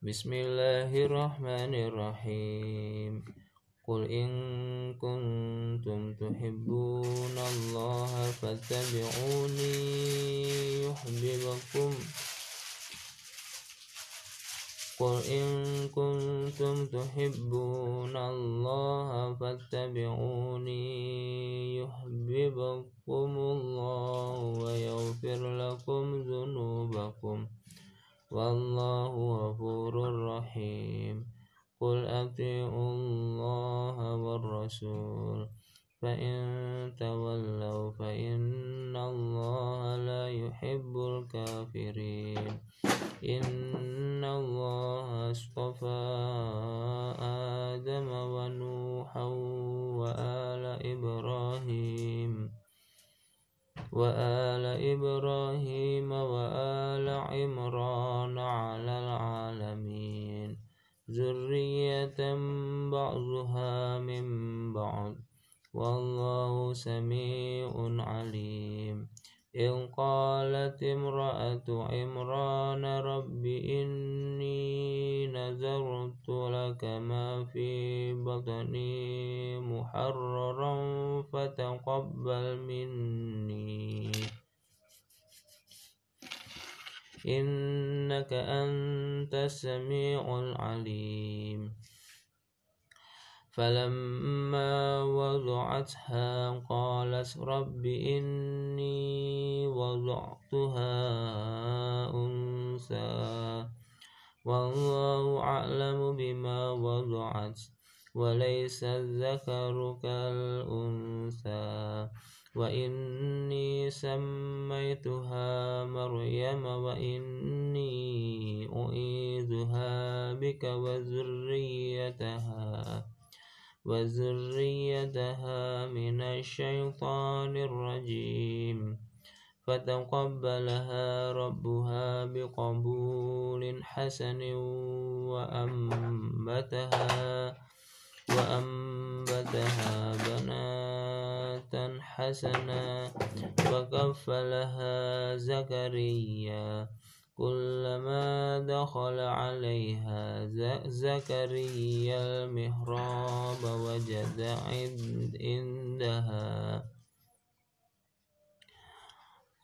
بسم الله الرحمن الرحيم قل إن كنتم تحبون الله فاتبعوني يحببكم قل إن كنتم تحبون الله فاتبعوني يحببكم الله ويغفر لكم ذنوبكم والله غفور رحيم. قل أطيعوا الله والرسول. فإن تولوا فإن الله لا يحب الكافرين. إن الله اصطفى وآل إبراهيم وآل عمران على العالمين. ذرية بعضها من بعض. والله سميع عليم. إذ قالت امرأة عمران رب إني نذرت لك ما في بطني محررا فتقبل مني. إنك أنت السميع العليم. فلما وضعتها قالت رب إني وضعتها أنثى. والله أعلم بما وضعت. وليس الذكر كالأنثى. وإني سميتها مريم وإني أعيذها بك وذريتها. وذريتها من الشيطان الرجيم. فتقبلها ربها بقبول حسن وأنبتها. وأنبتها بناتا حسنا وكفلها زكريا. كلما دخل عليها زكريا المهراب وجد عندها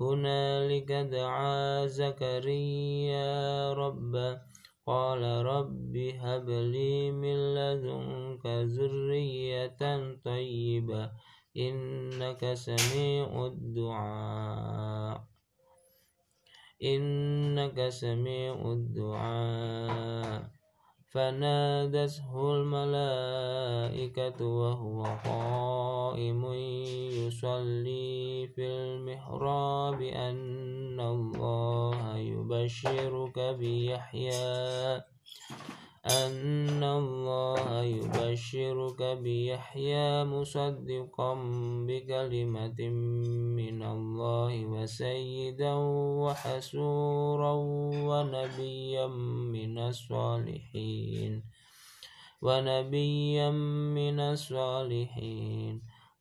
هنالك دعا زكريا ربه قال رب هب لي من لدنك ذرية طيبة إنك سميع الدعاء إنك سميع الدعاء فنادته الملائكة وهو قائم يصلي في المحراب أن الله يبشرك بيحيى. أن الله يبشرك بيحيى مصدقا بكلمة من الله وسيدا وحسورا ونبيا من الصالحين. ونبيا من الصالحين.